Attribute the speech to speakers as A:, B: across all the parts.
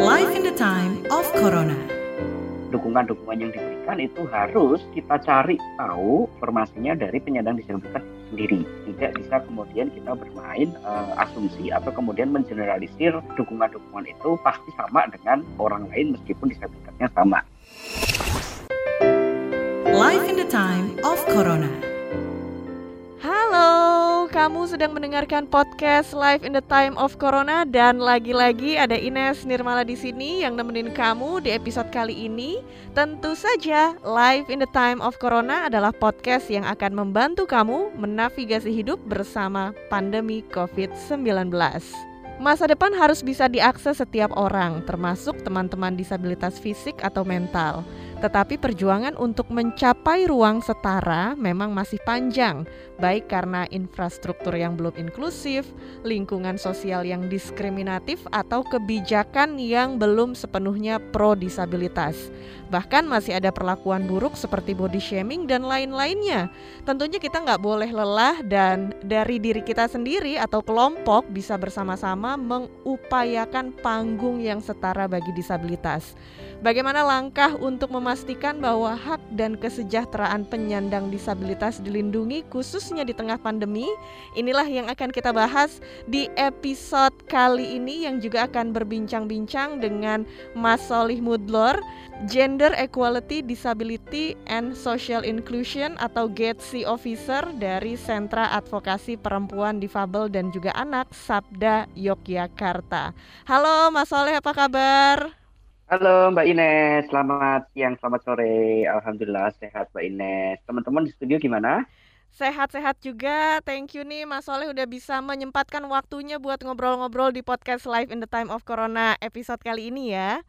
A: Life in the time of Corona.
B: dukungan-dukungan yang diberikan itu harus kita cari tahu informasinya dari penyandang disabilitas sendiri. Tidak bisa kemudian kita bermain uh, asumsi atau kemudian mengeneralisir dukungan-dukungan itu pasti sama dengan orang lain meskipun disabilitasnya sama.
A: Life in the time of Corona.
C: Halo, kamu sedang mendengarkan podcast Live in the Time of Corona dan lagi-lagi ada Ines Nirmala di sini yang nemenin kamu di episode kali ini. Tentu saja, Live in the Time of Corona adalah podcast yang akan membantu kamu menavigasi hidup bersama pandemi COVID-19. Masa depan harus bisa diakses setiap orang, termasuk teman-teman disabilitas fisik atau mental. Tetapi perjuangan untuk mencapai ruang setara memang masih panjang, baik karena infrastruktur yang belum inklusif, lingkungan sosial yang diskriminatif, atau kebijakan yang belum sepenuhnya pro disabilitas. Bahkan masih ada perlakuan buruk seperti body shaming dan lain-lainnya. Tentunya kita nggak boleh lelah dan dari diri kita sendiri atau kelompok bisa bersama-sama mengupayakan panggung yang setara bagi disabilitas. Bagaimana langkah untuk memastikan bahwa hak dan kesejahteraan penyandang disabilitas dilindungi khususnya di tengah pandemi? Inilah yang akan kita bahas di episode kali ini yang juga akan berbincang-bincang dengan Mas Solih Mudlor, Gender Equality, Disability and Social Inclusion atau GETSI Officer dari Sentra Advokasi Perempuan Difabel dan juga Anak Sabda Yogyakarta. Halo Mas Soleh, apa kabar?
B: Halo Mbak Ines, selamat siang, selamat sore. Alhamdulillah sehat Mbak Ines. Teman-teman di studio gimana?
C: Sehat-sehat juga, thank you nih Mas Soleh udah bisa menyempatkan waktunya buat ngobrol-ngobrol di podcast Live in the Time of Corona episode kali ini ya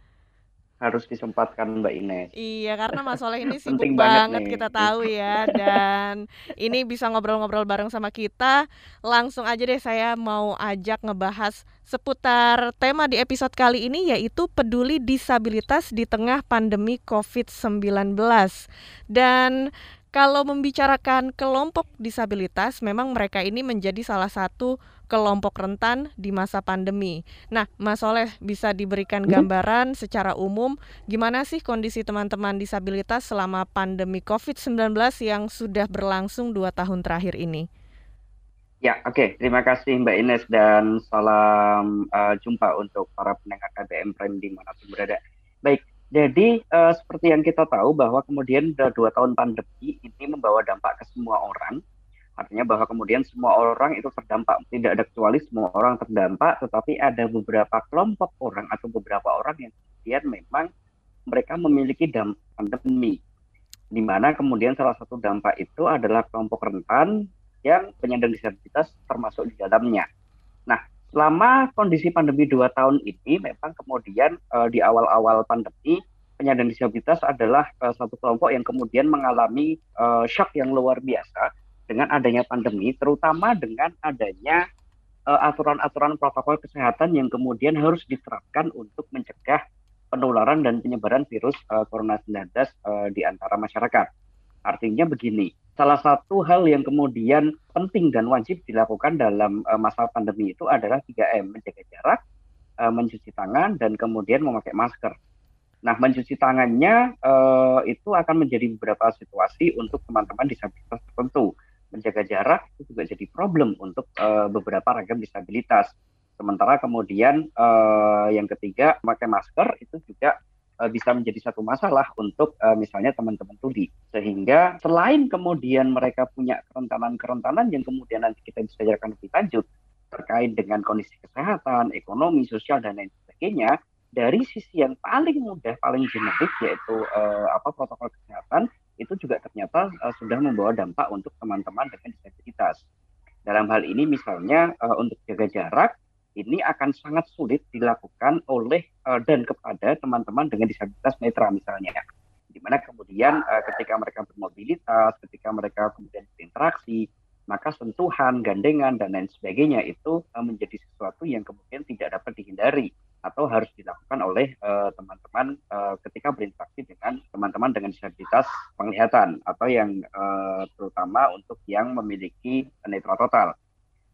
B: harus disempatkan Mbak Ines.
C: Iya, karena Mas Soleh ini sibuk banget, banget kita tahu ya dan ini bisa ngobrol-ngobrol bareng sama kita. Langsung aja deh saya mau ajak ngebahas seputar tema di episode kali ini yaitu peduli disabilitas di tengah pandemi Covid-19. Dan kalau membicarakan kelompok disabilitas, memang mereka ini menjadi salah satu kelompok rentan di masa pandemi. Nah, Mas Soleh bisa diberikan hmm? gambaran secara umum gimana sih kondisi teman-teman disabilitas selama pandemi COVID-19 yang sudah berlangsung dua tahun terakhir ini?
B: Ya, oke. Okay. Terima kasih Mbak Ines dan salam uh, jumpa untuk para pendengar KBM Prime di mana pun berada. Baik, jadi uh, seperti yang kita tahu bahwa kemudian dua tahun pandemi ini membawa dampak ke semua orang. Artinya bahwa kemudian semua orang itu terdampak. Tidak ada kecuali semua orang terdampak, tetapi ada beberapa kelompok orang atau beberapa orang yang kemudian memang mereka memiliki dampak pandemi. Di mana kemudian salah satu dampak itu adalah kelompok rentan yang penyandang disabilitas termasuk di dalamnya. Nah, selama kondisi pandemi dua tahun ini memang kemudian uh, di awal-awal pandemi penyandang disabilitas adalah uh, satu kelompok yang kemudian mengalami uh, shock yang luar biasa dengan adanya pandemi, terutama dengan adanya aturan-aturan uh, protokol kesehatan yang kemudian harus diterapkan untuk mencegah penularan dan penyebaran virus uh, corona 19 uh, di antara masyarakat. Artinya begini, salah satu hal yang kemudian penting dan wajib dilakukan dalam uh, masa pandemi itu adalah 3M, menjaga jarak, uh, mencuci tangan, dan kemudian memakai masker. Nah, mencuci tangannya uh, itu akan menjadi beberapa situasi untuk teman-teman disabilitas tertentu. Menjaga jarak itu juga jadi problem untuk uh, beberapa ragam disabilitas. Sementara kemudian uh, yang ketiga, memakai masker itu juga uh, bisa menjadi satu masalah untuk uh, misalnya teman-teman tuli. Sehingga selain kemudian mereka punya kerentanan-kerentanan yang kemudian nanti kita bisa bicarakan lebih lanjut terkait dengan kondisi kesehatan, ekonomi, sosial dan lain sebagainya, dari sisi yang paling mudah, paling generik yaitu uh, apa protokol kesehatan itu juga ternyata uh, sudah membawa dampak untuk teman-teman dengan disabilitas. Dalam hal ini misalnya uh, untuk jaga jarak ini akan sangat sulit dilakukan oleh uh, dan kepada teman-teman dengan disabilitas netra misalnya. Di mana kemudian uh, ketika mereka bermobilitas, ketika mereka kemudian berinteraksi, maka sentuhan, gandengan dan lain sebagainya itu uh, menjadi sesuatu yang kemudian tidak dapat dihindari atau harus dilakukan oleh teman-teman uh, uh, ketika berinteraksi dengan teman-teman dengan disabilitas penglihatan atau yang uh, terutama untuk yang memiliki netra total.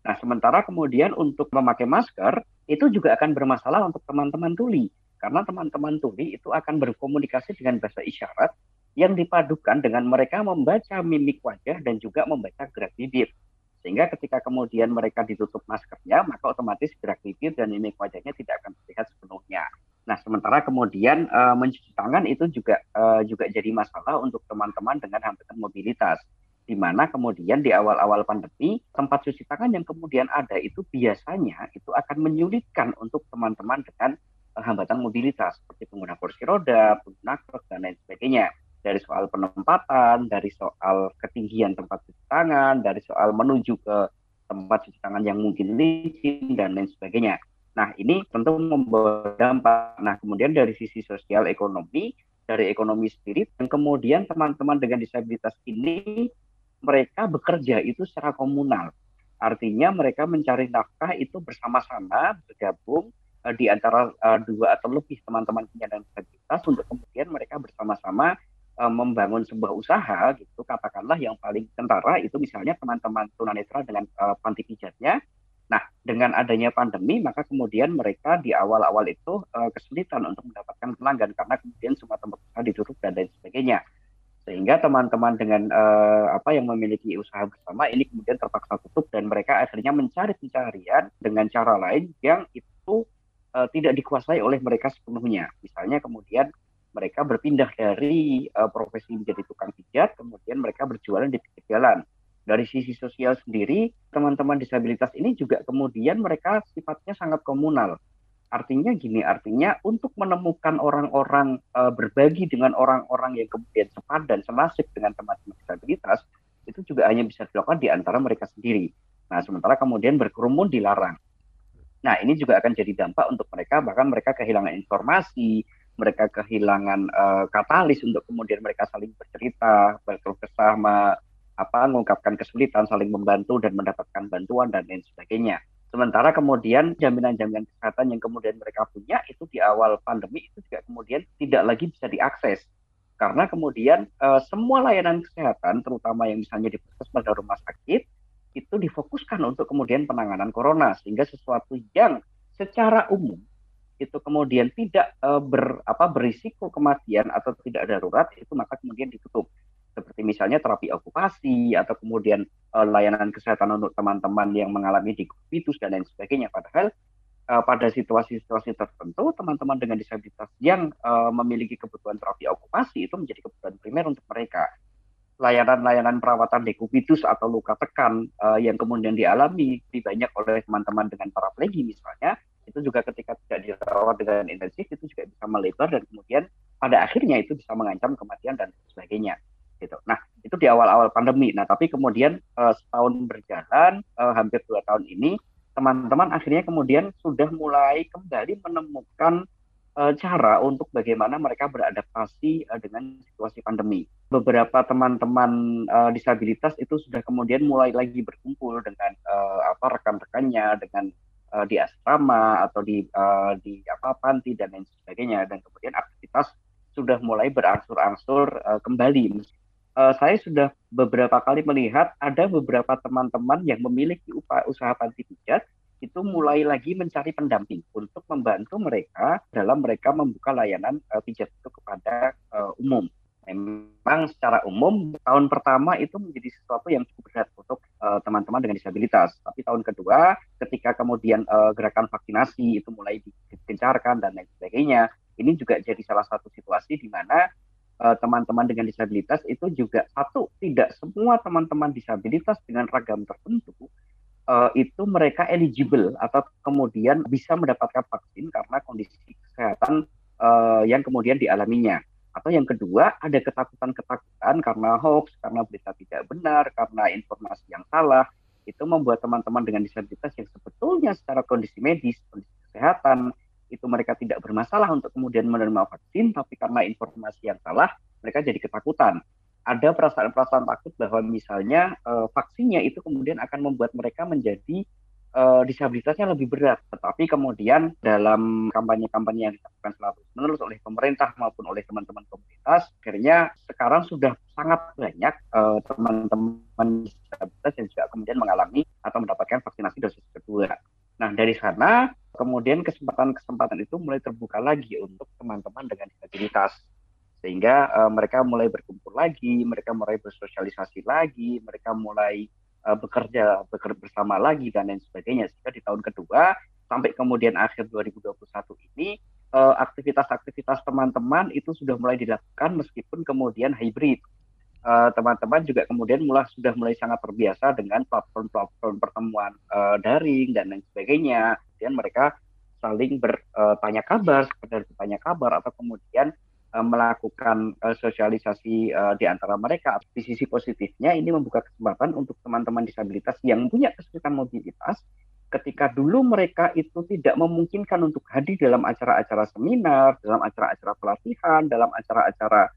B: Nah, sementara kemudian untuk memakai masker itu juga akan bermasalah untuk teman-teman tuli karena teman-teman tuli itu akan berkomunikasi dengan bahasa isyarat yang dipadukan dengan mereka membaca mimik wajah dan juga membaca gerak bibir. Sehingga ketika kemudian mereka ditutup maskernya, maka otomatis gerak bibir dan mimik wajahnya tidak akan terlihat sepenuhnya. Nah, sementara kemudian uh, mencuci tangan itu juga uh, juga jadi masalah untuk teman-teman dengan hambatan mobilitas. Di mana kemudian di awal-awal pandemi, tempat cuci tangan yang kemudian ada itu biasanya itu akan menyulitkan untuk teman-teman dengan uh, hambatan mobilitas, seperti pengguna kursi roda, pengguna krok, dan lain sebagainya dari soal penempatan, dari soal ketinggian tempat cuci tangan, dari soal menuju ke tempat cuci tangan yang mungkin licin dan lain sebagainya. Nah, ini tentu membawa dampak. Nah, kemudian dari sisi sosial ekonomi, dari ekonomi sendiri, dan kemudian teman-teman dengan disabilitas ini mereka bekerja itu secara komunal. Artinya mereka mencari nafkah itu bersama-sama bergabung uh, di antara uh, dua atau lebih teman-teman penyandang disabilitas untuk kemudian mereka bersama-sama uh, membangun sebuah usaha gitu. Katakanlah yang paling kentara itu misalnya teman-teman tunanetra dengan uh, panti pijatnya. Nah dengan adanya pandemi maka kemudian mereka di awal-awal itu uh, kesulitan untuk mendapatkan pelanggan karena kemudian semua tempat usaha ditutup dan lain sebagainya sehingga teman-teman dengan uh, apa yang memiliki usaha bersama ini kemudian terpaksa tutup dan mereka akhirnya mencari pencarian dengan cara lain yang itu uh, tidak dikuasai oleh mereka sepenuhnya misalnya kemudian mereka berpindah dari uh, profesi menjadi tukang pijat, kemudian mereka berjualan di pinggir jalan. Dari sisi sosial sendiri, teman-teman disabilitas ini juga kemudian mereka sifatnya sangat komunal. Artinya gini, artinya untuk menemukan orang-orang uh, berbagi dengan orang-orang yang kemudian sepadan, senasib dengan teman-teman disabilitas, itu juga hanya bisa dilakukan di antara mereka sendiri. Nah, sementara kemudian berkerumun dilarang. Nah, ini juga akan jadi dampak untuk mereka, bahkan mereka kehilangan informasi, mereka kehilangan uh, katalis untuk kemudian mereka saling bercerita, berkeluh kesah, apa mengungkapkan kesulitan, saling membantu dan mendapatkan bantuan dan lain sebagainya. Sementara kemudian jaminan-jaminan kesehatan yang kemudian mereka punya itu di awal pandemi itu juga kemudian tidak lagi bisa diakses. Karena kemudian uh, semua layanan kesehatan terutama yang misalnya di puskesmas dan rumah sakit itu difokuskan untuk kemudian penanganan corona. Sehingga sesuatu yang secara umum itu kemudian tidak uh, ber, apa, berisiko kematian atau tidak darurat itu maka kemudian ditutup seperti misalnya terapi okupasi atau kemudian uh, layanan kesehatan untuk teman-teman yang mengalami dikubitus dan lain sebagainya. Padahal uh, pada situasi-situasi tertentu teman-teman dengan disabilitas yang uh, memiliki kebutuhan terapi okupasi itu menjadi kebutuhan primer untuk mereka. Layanan-layanan perawatan dekubitus atau luka tekan uh, yang kemudian dialami lebih banyak oleh teman-teman dengan paraplegi misalnya itu juga ketika tidak dirawat dengan intensif itu juga bisa melebar dan kemudian pada akhirnya itu bisa mengancam kematian dan sebagainya gitu. Nah itu di awal-awal pandemi. Nah tapi kemudian uh, setahun berjalan uh, hampir dua tahun ini teman-teman akhirnya kemudian sudah mulai kembali menemukan uh, cara untuk bagaimana mereka beradaptasi uh, dengan situasi pandemi. Beberapa teman-teman uh, disabilitas itu sudah kemudian mulai lagi berkumpul dengan uh, apa rekan-rekannya dengan di asrama atau di uh, di apa panti dan lain sebagainya dan kemudian aktivitas sudah mulai berangsur-angsur uh, kembali. Uh, saya sudah beberapa kali melihat ada beberapa teman-teman yang memiliki usaha panti pijat itu mulai lagi mencari pendamping untuk membantu mereka dalam mereka membuka layanan uh, pijat itu kepada uh, umum memang secara umum tahun pertama itu menjadi sesuatu yang cukup berat untuk teman-teman uh, dengan disabilitas. Tapi tahun kedua, ketika kemudian uh, gerakan vaksinasi itu mulai digencarkan dan lain sebagainya, ini juga jadi salah satu situasi di mana uh, teman-teman dengan disabilitas itu juga satu tidak semua teman-teman disabilitas dengan ragam tertentu uh, itu mereka eligible atau kemudian bisa mendapatkan vaksin karena kondisi kesehatan uh, yang kemudian dialaminya atau yang kedua, ada ketakutan-ketakutan karena hoax, karena berita tidak benar, karena informasi yang salah. Itu membuat teman-teman dengan disabilitas yang sebetulnya secara kondisi medis, kondisi kesehatan, itu mereka tidak bermasalah untuk kemudian menerima vaksin, tapi karena informasi yang salah, mereka jadi ketakutan. Ada perasaan-perasaan takut bahwa misalnya uh, vaksinnya itu kemudian akan membuat mereka menjadi uh, disabilitasnya lebih berat. Tetapi kemudian dalam kampanye-kampanye yang dilakukan selalu menerus oleh pemerintah maupun oleh teman-teman komunitas, akhirnya sekarang sudah sangat banyak uh, teman-teman disabilitas yang juga kemudian mengalami atau mendapatkan vaksinasi dosis kedua. Nah dari sana kemudian kesempatan-kesempatan itu mulai terbuka lagi untuk teman-teman dengan disabilitas sehingga uh, mereka mulai berkumpul lagi, mereka mulai bersosialisasi lagi, mereka mulai uh, bekerja bekerja bersama lagi dan lain sebagainya. Sehingga di tahun kedua sampai kemudian akhir 2021 ini aktivitas-aktivitas teman-teman itu sudah mulai dilakukan meskipun kemudian hybrid teman teman-teman juga kemudian mulai sudah mulai sangat terbiasa dengan platform-platform pertemuan uh, daring dan lain sebagainya. Kemudian mereka saling bertanya kabar, sekedar bertanya kabar atau kemudian uh, melakukan uh, sosialisasi uh, di antara mereka. Di sisi positifnya ini membuka kesempatan untuk teman-teman disabilitas yang punya kesulitan mobilitas ketika dulu mereka itu tidak memungkinkan untuk hadir dalam acara-acara seminar, dalam acara-acara pelatihan, dalam acara-acara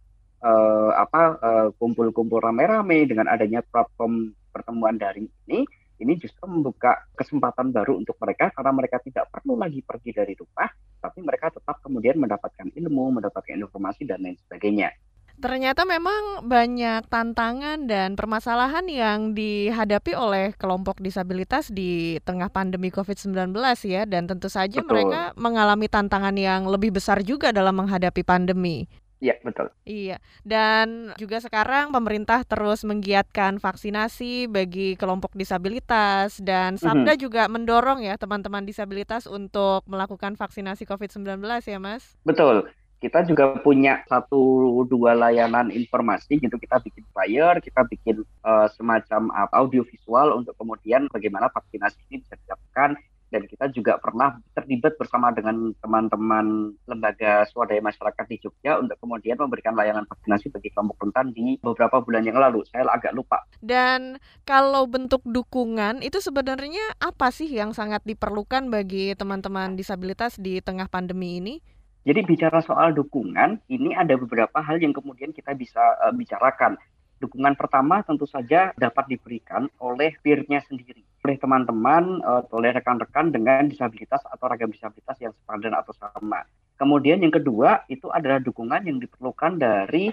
B: uh, apa uh, kumpul-kumpul rame-rame dengan adanya platform pertemuan daring ini ini justru membuka kesempatan baru untuk mereka karena mereka tidak perlu lagi pergi dari rumah tapi mereka tetap kemudian mendapatkan ilmu, mendapatkan informasi dan lain sebagainya.
C: Ternyata memang banyak tantangan dan permasalahan yang dihadapi oleh kelompok disabilitas di tengah pandemi COVID-19 ya dan tentu saja Betul. mereka mengalami tantangan yang lebih besar juga dalam menghadapi pandemi.
B: Iya, betul.
C: Iya, dan juga sekarang pemerintah terus menggiatkan vaksinasi bagi kelompok disabilitas dan Sabda mm -hmm. juga mendorong ya teman-teman disabilitas untuk melakukan vaksinasi COVID-19 ya, Mas?
B: Betul. Kita juga punya satu dua layanan informasi gitu. Kita bikin flyer, kita bikin uh, semacam uh, audio visual untuk kemudian bagaimana vaksinasi ini bisa dilakukan dan kita juga pernah terlibat bersama dengan teman-teman lembaga swadaya masyarakat di Jogja untuk kemudian memberikan layanan vaksinasi bagi kelompok rentan di beberapa bulan yang lalu. Saya agak lupa.
C: Dan kalau bentuk dukungan itu sebenarnya apa sih yang sangat diperlukan bagi teman-teman disabilitas di tengah pandemi ini?
B: Jadi bicara soal dukungan, ini ada beberapa hal yang kemudian kita bisa uh, bicarakan. Dukungan pertama tentu saja dapat diberikan oleh peer-nya sendiri, oleh teman-teman, uh, oleh rekan-rekan dengan disabilitas atau ragam disabilitas yang sepadan atau sama. Kemudian yang kedua itu adalah dukungan yang diperlukan dari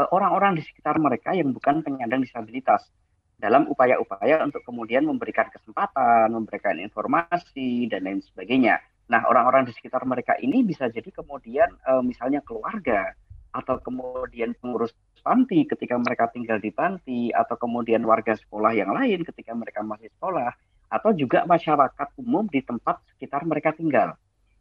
B: uh, orang-orang di sekitar mereka yang bukan penyandang disabilitas dalam upaya-upaya untuk kemudian memberikan kesempatan, memberikan informasi dan lain sebagainya. Nah, orang-orang di sekitar mereka ini bisa jadi kemudian uh, misalnya keluarga atau kemudian pengurus panti ketika mereka tinggal di panti atau kemudian warga sekolah yang lain ketika mereka masih sekolah atau juga masyarakat umum di tempat sekitar mereka tinggal.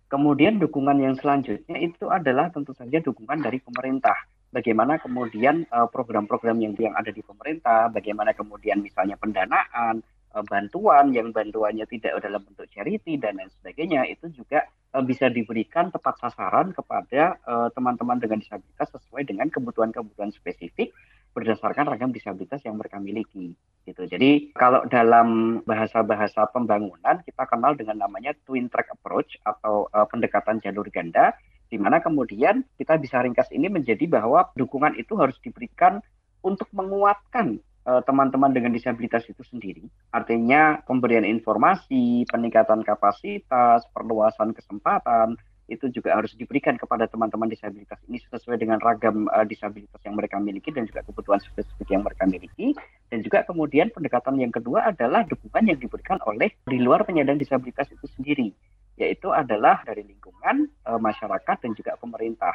B: Kemudian dukungan yang selanjutnya itu adalah tentu saja dukungan dari pemerintah. Bagaimana kemudian eh, program-program yang yang ada di pemerintah, bagaimana kemudian misalnya pendanaan, bantuan yang bantuannya tidak dalam bentuk charity dan lain sebagainya itu juga uh, bisa diberikan tepat sasaran kepada eh, teman-teman dengan disabilitas sesuai dengan kebutuhan-kebutuhan spesifik berdasarkan ragam disabilitas yang mereka miliki gitu. Jadi kalau dalam bahasa-bahasa pembangunan kita kenal dengan namanya twin track approach atau pendekatan jalur ganda di mana kemudian kita bisa ringkas ini menjadi bahwa dukungan itu harus diberikan untuk menguatkan Eh, teman-teman dengan disabilitas itu sendiri. Artinya pemberian informasi, peningkatan kapasitas, perluasan kesempatan itu juga harus diberikan kepada teman-teman disabilitas ini sesuai dengan ragam uh, disabilitas yang mereka miliki dan juga kebutuhan spesifik yang mereka miliki dan juga kemudian pendekatan yang kedua adalah dukungan yang diberikan oleh di luar penyandang disabilitas itu sendiri yaitu adalah dari lingkungan uh, masyarakat dan juga pemerintah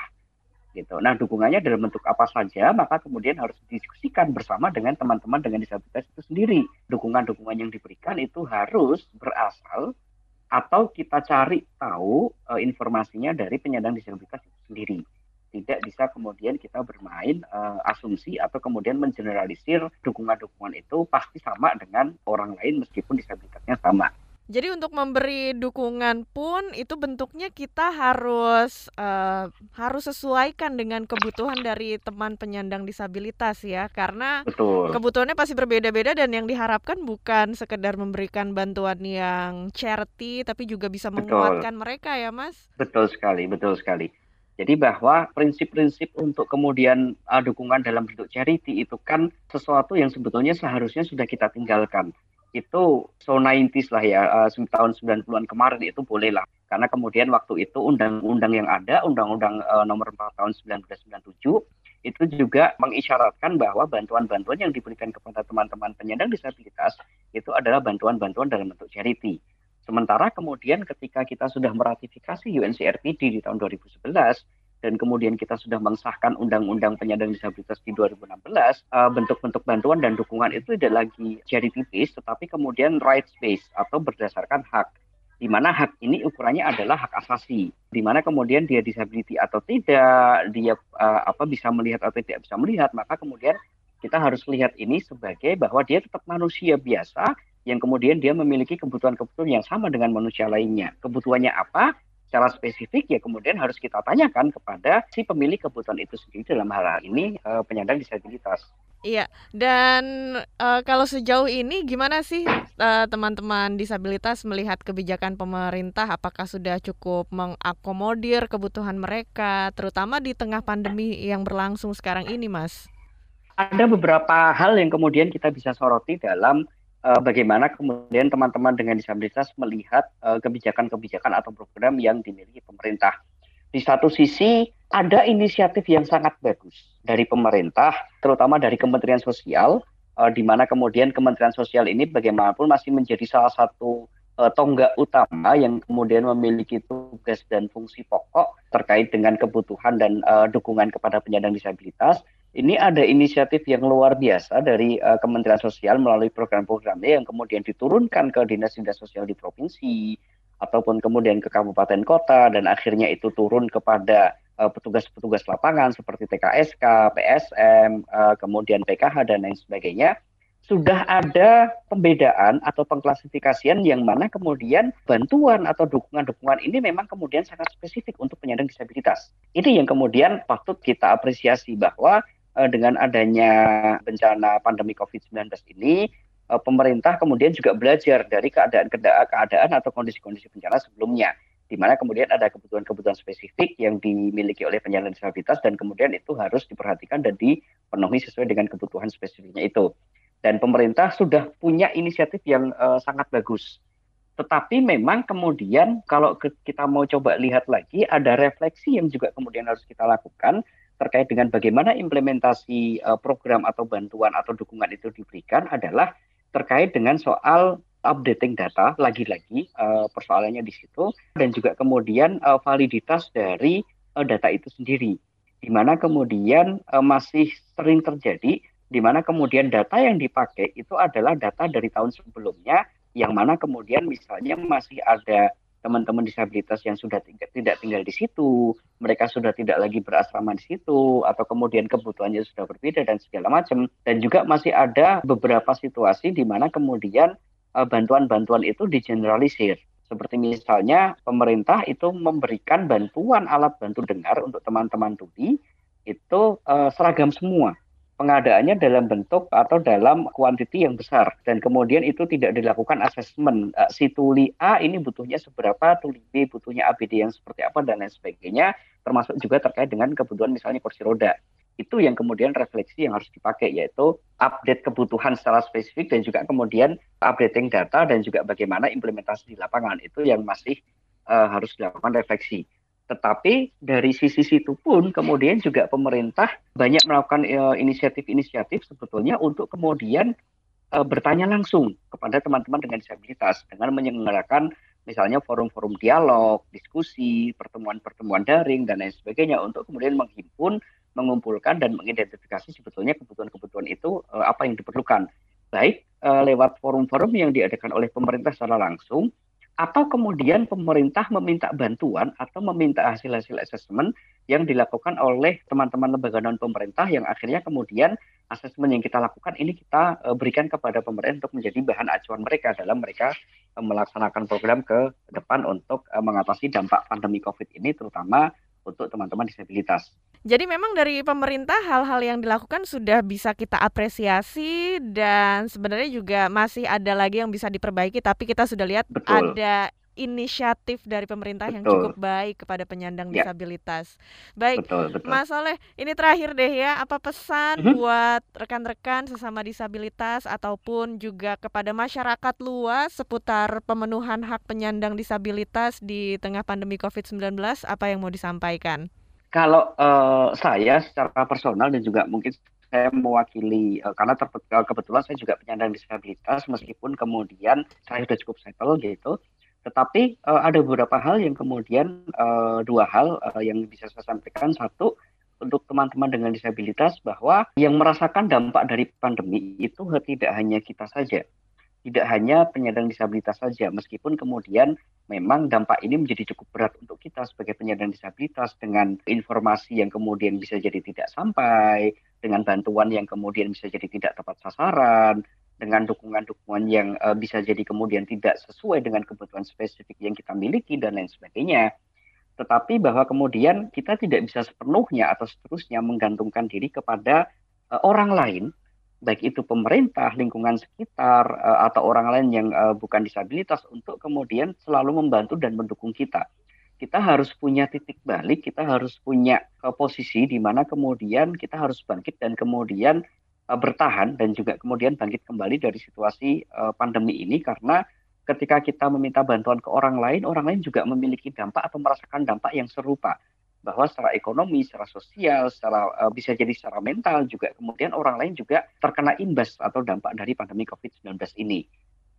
B: gitu. Nah, dukungannya dalam bentuk apa saja, maka kemudian harus didiskusikan bersama dengan teman-teman dengan disabilitas itu sendiri. Dukungan-dukungan yang diberikan itu harus berasal atau kita cari tahu e, informasinya dari penyandang disabilitas itu sendiri. Tidak bisa kemudian kita bermain e, asumsi atau kemudian mengeneralisir dukungan-dukungan itu pasti sama dengan orang lain meskipun disabilitasnya sama.
C: Jadi untuk memberi dukungan pun itu bentuknya kita harus uh, harus sesuaikan dengan kebutuhan dari teman penyandang disabilitas ya karena Betul. kebutuhannya pasti berbeda-beda dan yang diharapkan bukan sekedar memberikan bantuan yang charity tapi juga bisa menguatkan betul. mereka ya Mas.
B: Betul sekali, betul sekali. Jadi bahwa prinsip-prinsip untuk kemudian uh, dukungan dalam bentuk charity itu kan sesuatu yang sebetulnya seharusnya sudah kita tinggalkan itu so 90s lah ya uh, tahun 90-an kemarin itu boleh lah karena kemudian waktu itu undang-undang yang ada undang-undang uh, nomor 4 tahun 1997 itu juga mengisyaratkan bahwa bantuan-bantuan yang diberikan kepada teman-teman penyandang disabilitas itu adalah bantuan-bantuan dalam bentuk charity. Sementara kemudian ketika kita sudah meratifikasi UNCRPD di tahun 2011 dan kemudian kita sudah mengesahkan Undang-Undang Penyandang Disabilitas di 2016, uh, bentuk-bentuk bantuan dan dukungan itu tidak lagi jadi tipis, tetapi kemudian rights based atau berdasarkan hak di mana hak ini ukurannya adalah hak asasi, di mana kemudian dia disability atau tidak, dia uh, apa bisa melihat atau tidak bisa melihat, maka kemudian kita harus lihat ini sebagai bahwa dia tetap manusia biasa yang kemudian dia memiliki kebutuhan-kebutuhan yang sama dengan manusia lainnya. Kebutuhannya apa? Secara spesifik ya kemudian harus kita tanyakan kepada si pemilik kebutuhan itu sendiri dalam hal ini uh, penyandang disabilitas.
C: Iya, dan uh, kalau sejauh ini gimana sih teman teman-teman disabilitas melihat kebijakan pemerintah? Apakah sudah cukup mengakomodir kebutuhan mereka, terutama di tengah pandemi yang berlangsung sekarang ini, Mas?
B: Ada beberapa hal yang kemudian kita bisa soroti dalam uh, bagaimana kemudian teman-teman dengan disabilitas melihat kebijakan-kebijakan uh, atau program yang dimiliki pemerintah. Di satu sisi ada inisiatif yang sangat bagus dari pemerintah, terutama dari Kementerian Sosial, uh, di mana kemudian Kementerian Sosial ini bagaimanapun masih menjadi salah satu tonggak utama yang kemudian memiliki tugas dan fungsi pokok terkait dengan kebutuhan dan uh, dukungan kepada penyandang disabilitas. Ini ada inisiatif yang luar biasa dari uh, Kementerian Sosial melalui program-programnya yang kemudian diturunkan ke dinas-dinas sosial di provinsi ataupun kemudian ke kabupaten kota dan akhirnya itu turun kepada Eh, petugas-petugas lapangan seperti TKSK, PSM, uh, kemudian PKH dan lain sebagainya, sudah ada pembedaan atau pengklasifikasian yang mana kemudian bantuan atau dukungan-dukungan ini memang kemudian sangat spesifik untuk penyandang disabilitas. Ini yang kemudian patut kita apresiasi bahwa uh, dengan adanya bencana pandemi COVID-19 ini pemerintah kemudian juga belajar dari keadaan-keadaan atau kondisi-kondisi bencana sebelumnya di mana kemudian ada kebutuhan-kebutuhan spesifik yang dimiliki oleh penyandang disabilitas dan kemudian itu harus diperhatikan dan dipenuhi sesuai dengan kebutuhan spesifiknya itu. Dan pemerintah sudah punya inisiatif yang uh, sangat bagus. Tetapi memang kemudian kalau kita mau coba lihat lagi ada refleksi yang juga kemudian harus kita lakukan terkait dengan bagaimana implementasi uh, program atau bantuan atau dukungan itu diberikan adalah terkait dengan soal updating data lagi-lagi uh, persoalannya di situ dan juga kemudian uh, validitas dari uh, data itu sendiri. Di mana kemudian uh, masih sering terjadi di mana kemudian data yang dipakai itu adalah data dari tahun sebelumnya yang mana kemudian misalnya masih ada teman-teman disabilitas yang sudah tidak, tidak tinggal di situ, mereka sudah tidak lagi berasrama di situ, atau kemudian kebutuhannya sudah berbeda dan segala macam. Dan juga masih ada beberapa situasi di mana kemudian Eh, bantuan-bantuan itu digeneralisir. Seperti misalnya pemerintah itu memberikan bantuan alat bantu dengar untuk teman-teman tuli itu uh, seragam semua. Pengadaannya dalam bentuk atau dalam kuantiti yang besar. Dan kemudian itu tidak dilakukan asesmen uh, si tuli A ini butuhnya seberapa, tuli B butuhnya ABD yang seperti apa dan lain sebagainya, termasuk juga terkait dengan kebutuhan misalnya kursi roda. Itu yang kemudian refleksi yang harus dipakai yaitu update kebutuhan secara spesifik dan juga kemudian updating data dan juga bagaimana implementasi di lapangan. Itu yang masih uh, harus dilakukan refleksi. Tetapi dari sisi situ pun kemudian juga pemerintah banyak melakukan uh, inisiatif-inisiatif sebetulnya untuk kemudian uh, bertanya langsung kepada teman-teman dengan disabilitas dengan menyelenggarakan misalnya forum-forum dialog, diskusi, pertemuan-pertemuan daring dan lain sebagainya untuk kemudian menghimpun mengumpulkan dan mengidentifikasi sebetulnya kebutuhan-kebutuhan itu uh, apa yang diperlukan. Baik lewat forum-forum yang diadakan oleh pemerintah secara langsung atau kemudian pemerintah meminta bantuan atau meminta hasil-hasil asesmen yang dilakukan oleh teman-teman lembaga non pemerintah yang akhirnya kemudian asesmen yang kita lakukan ini kita uh, berikan kepada pemerintah untuk menjadi bahan acuan mereka dalam mereka uh, melaksanakan program ke depan untuk uh, mengatasi dampak pandemi Covid ini terutama untuk teman-teman disabilitas.
C: Jadi memang dari pemerintah hal-hal yang dilakukan sudah bisa kita apresiasi dan sebenarnya juga masih ada lagi yang bisa diperbaiki tapi kita sudah lihat Betul. ada inisiatif dari pemerintah betul. yang cukup baik kepada penyandang ya. disabilitas. Baik, betul, betul. Mas Soleh, ini terakhir deh ya, apa pesan mm-hmm. buat rekan-rekan sesama disabilitas ataupun juga kepada masyarakat luas seputar pemenuhan hak penyandang disabilitas di tengah pandemi COVID-19, apa yang mau disampaikan?
B: Kalau uh, saya secara personal dan juga mungkin saya mewakili uh, karena kebetulan saya juga penyandang disabilitas meskipun kemudian saya sudah cukup settle gitu Tetapi uh, ada beberapa hal yang kemudian uh, dua hal uh, yang bisa saya sampaikan. Satu, untuk teman-teman dengan disabilitas bahwa yang merasakan dampak dari pandemi itu tidak hanya kita saja, tidak hanya penyandang disabilitas saja, meskipun kemudian memang dampak ini menjadi cukup berat untuk kita sebagai penyandang disabilitas dengan informasi yang kemudian bisa jadi tidak sampai, dengan bantuan yang kemudian bisa jadi tidak tepat sasaran, dengan dukungan-dukungan yang uh, bisa jadi kemudian tidak sesuai dengan kebutuhan spesifik yang kita miliki dan lain sebagainya. Tetapi bahwa kemudian kita tidak bisa sepenuhnya atau seterusnya menggantungkan diri kepada uh, orang lain, baik itu pemerintah, lingkungan sekitar, uh, atau orang lain yang uh, bukan disabilitas untuk kemudian selalu membantu dan mendukung kita. Kita harus punya titik balik, kita harus punya uh, posisi di mana kemudian kita harus bangkit dan kemudian bertahan dan juga kemudian bangkit kembali dari situasi pandemi ini karena ketika kita meminta bantuan ke orang lain, orang lain juga memiliki dampak atau merasakan dampak yang serupa. Bahwa secara ekonomi, secara sosial, secara uh, bisa jadi secara mental juga kemudian orang lain juga terkena imbas atau dampak dari pandemi COVID-19 ini.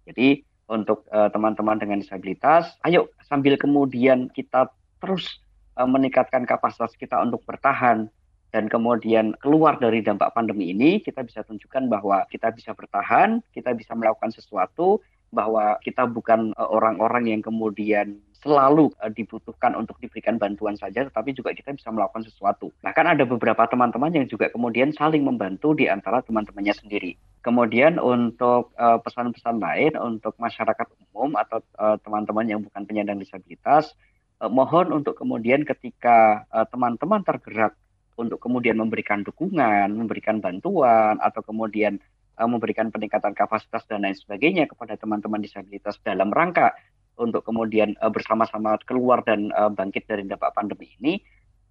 B: Jadi untuk eh, teman-teman dengan disabilitas, ayo sambil kemudian kita terus uh, meningkatkan kapasitas kita untuk bertahan dan kemudian keluar dari dampak pandemi ini, kita bisa tunjukkan bahwa kita bisa bertahan, kita bisa melakukan sesuatu bahwa kita bukan orang-orang yang kemudian selalu uh, dibutuhkan untuk diberikan bantuan saja, tetapi juga kita bisa melakukan sesuatu. Bahkan ada beberapa teman-teman yang juga kemudian saling membantu di antara teman-temannya sendiri. Kemudian untuk pesan-pesan uh, lain untuk masyarakat umum atau teman-teman uh, yang bukan penyandang disabilitas, mohon untuk kemudian ketika teman-teman tergerak untuk kemudian memberikan dukungan, memberikan bantuan, atau kemudian memberikan peningkatan kapasitas dan lain sebagainya kepada teman-teman disabilitas dalam rangka untuk kemudian uh, bersama-sama keluar dan uh, bangkit dari dampak pandemi ini,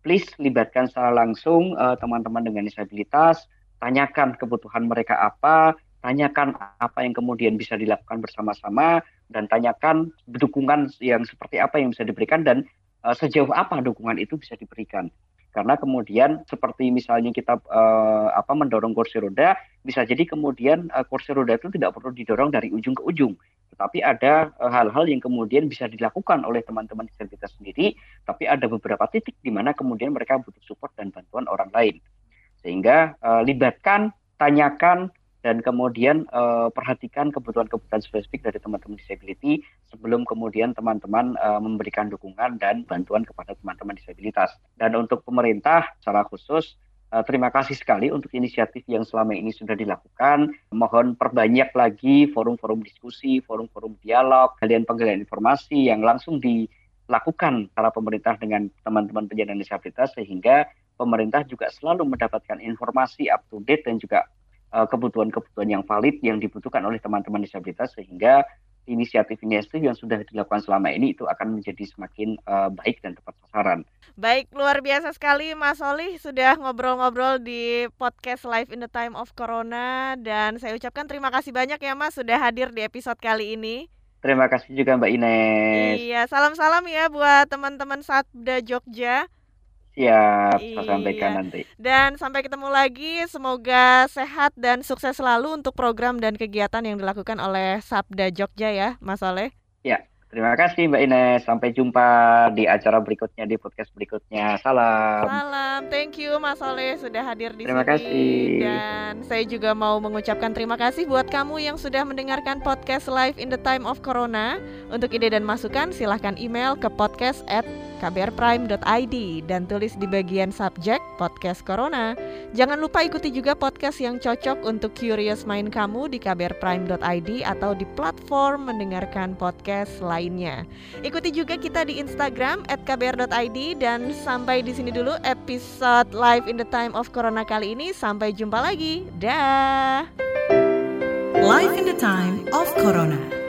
B: please libatkan secara langsung teman-teman uh, dengan disabilitas, tanyakan kebutuhan mereka apa, tanyakan apa yang kemudian bisa dilakukan bersama-sama, dan tanyakan dukungan yang seperti apa yang bisa diberikan dan uh, sejauh apa dukungan itu bisa diberikan karena kemudian seperti misalnya kita uh, apa mendorong kursi roda bisa jadi kemudian uh, kursi roda itu tidak perlu didorong dari ujung ke ujung. Tetapi ada eh, hal-hal yang kemudian bisa dilakukan oleh teman-teman disabilitas sendiri tapi ada beberapa titik di mana kemudian mereka butuh support dan bantuan orang lain. Sehingga uh, libatkan tanyakan dan kemudian uh, perhatikan kebutuhan-kebutuhan spesifik dari teman-teman disability sebelum kemudian teman-teman uh, memberikan dukungan dan bantuan kepada teman-teman disabilitas. Dan untuk pemerintah secara khusus uh, terima kasih sekali untuk inisiatif yang selama ini sudah dilakukan. Mohon perbanyak lagi forum-forum diskusi, forum-forum dialog, kalian-penggalian informasi yang langsung dilakukan para pemerintah dengan teman-teman penyandang disabilitas sehingga pemerintah juga selalu mendapatkan informasi up to date dan juga kebutuhan-kebutuhan yang valid yang dibutuhkan oleh teman-teman disabilitas sehingga inisiatif-inisiatif yang sudah dilakukan selama ini itu akan menjadi semakin uh, baik dan tepat sasaran.
C: Baik, luar biasa sekali Mas Oli sudah ngobrol-ngobrol di podcast Live in the Time of Corona dan saya ucapkan terima kasih banyak ya Mas sudah hadir di episode kali ini.
B: Terima kasih juga Mbak Ines.
C: Iya, salam-salam ya buat teman-teman Sabda Jogja.
B: Siap, saya sampaikan iya. nanti.
C: Dan sampai ketemu lagi, semoga sehat dan sukses selalu untuk program dan kegiatan yang dilakukan oleh Sabda Jogja ya, Mas Oleh.
B: Ya, terima kasih Mbak Ines. Sampai jumpa di acara berikutnya, di podcast berikutnya. Salam.
C: Salam, thank you Mas Oleh sudah hadir di
B: terima
C: sini.
B: Terima kasih.
C: Dan saya juga mau mengucapkan terima kasih buat kamu yang sudah mendengarkan podcast Live in the Time of Corona. Untuk ide dan masukan, silahkan email ke podcast at kbrprime.id dan tulis di bagian subjek podcast corona. Jangan lupa ikuti juga podcast yang cocok untuk curious mind kamu di kbrprime.id atau di platform mendengarkan podcast lainnya. Ikuti juga kita di Instagram kbr.id dan sampai di sini dulu episode live in the time of corona kali ini. Sampai jumpa lagi. Dah.
A: Live in the time of corona.